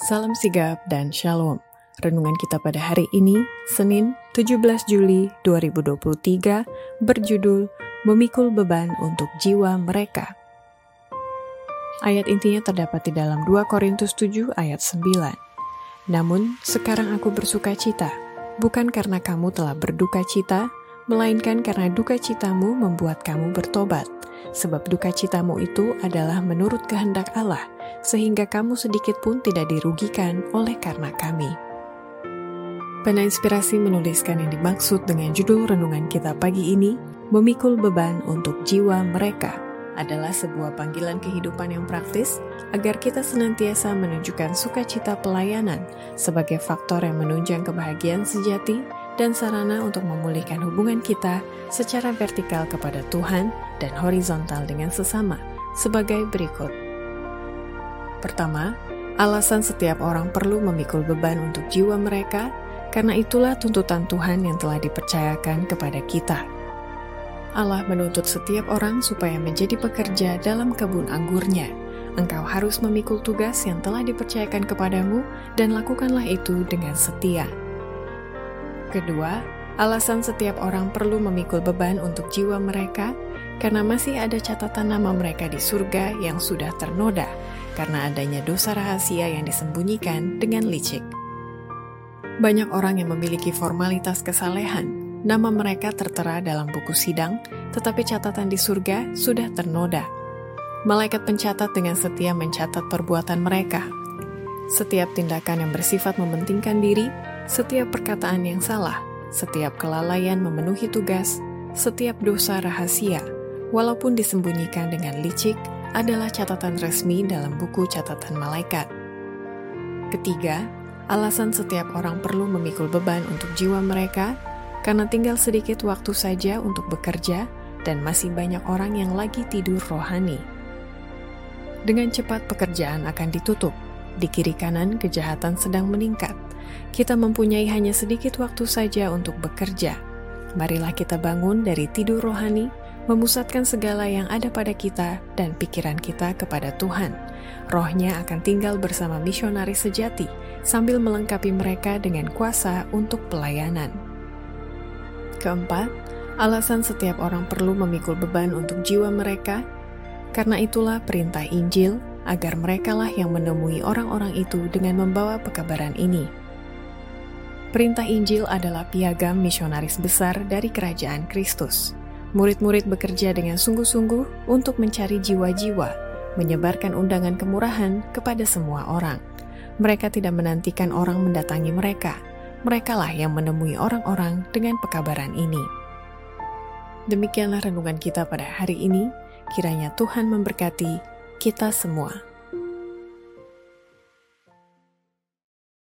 Salam sigap dan shalom. Renungan kita pada hari ini, Senin 17 Juli 2023, berjudul Memikul Beban untuk Jiwa Mereka. Ayat intinya terdapat di dalam 2 Korintus 7 ayat 9. Namun, sekarang aku bersuka cita, bukan karena kamu telah berduka cita, melainkan karena duka citamu membuat kamu bertobat sebab duka citamu itu adalah menurut kehendak Allah, sehingga kamu sedikit pun tidak dirugikan oleh karena kami. Pena Inspirasi menuliskan yang dimaksud dengan judul renungan kita pagi ini, memikul beban untuk jiwa mereka, adalah sebuah panggilan kehidupan yang praktis agar kita senantiasa menunjukkan sukacita pelayanan sebagai faktor yang menunjang kebahagiaan sejati dan sarana untuk memulihkan hubungan kita secara vertikal kepada Tuhan dan horizontal dengan sesama sebagai berikut. Pertama, alasan setiap orang perlu memikul beban untuk jiwa mereka karena itulah tuntutan Tuhan yang telah dipercayakan kepada kita. Allah menuntut setiap orang supaya menjadi pekerja dalam kebun anggurnya. Engkau harus memikul tugas yang telah dipercayakan kepadamu dan lakukanlah itu dengan setia. Kedua, alasan setiap orang perlu memikul beban untuk jiwa mereka karena masih ada catatan nama mereka di surga yang sudah ternoda karena adanya dosa rahasia yang disembunyikan dengan licik. Banyak orang yang memiliki formalitas kesalehan, nama mereka tertera dalam buku sidang, tetapi catatan di surga sudah ternoda. Malaikat pencatat dengan setia mencatat perbuatan mereka. Setiap tindakan yang bersifat mementingkan diri setiap perkataan yang salah, setiap kelalaian memenuhi tugas, setiap dosa rahasia, walaupun disembunyikan dengan licik, adalah catatan resmi dalam buku catatan malaikat. Ketiga, alasan setiap orang perlu memikul beban untuk jiwa mereka karena tinggal sedikit waktu saja untuk bekerja dan masih banyak orang yang lagi tidur rohani. Dengan cepat pekerjaan akan ditutup, di kiri kanan kejahatan sedang meningkat, kita mempunyai hanya sedikit waktu saja untuk bekerja. Marilah kita bangun dari tidur rohani, memusatkan segala yang ada pada kita dan pikiran kita kepada Tuhan. Rohnya akan tinggal bersama misionaris sejati sambil melengkapi mereka dengan kuasa untuk pelayanan. Keempat, alasan setiap orang perlu memikul beban untuk jiwa mereka, karena itulah perintah Injil agar merekalah yang menemui orang-orang itu dengan membawa pekabaran ini. Perintah Injil adalah piagam misionaris besar dari kerajaan Kristus. Murid-murid bekerja dengan sungguh-sungguh untuk mencari jiwa-jiwa, menyebarkan undangan kemurahan kepada semua orang. Mereka tidak menantikan orang mendatangi mereka. Merekalah yang menemui orang-orang dengan pekabaran ini. Demikianlah renungan kita pada hari ini. Kiranya Tuhan memberkati kita semua.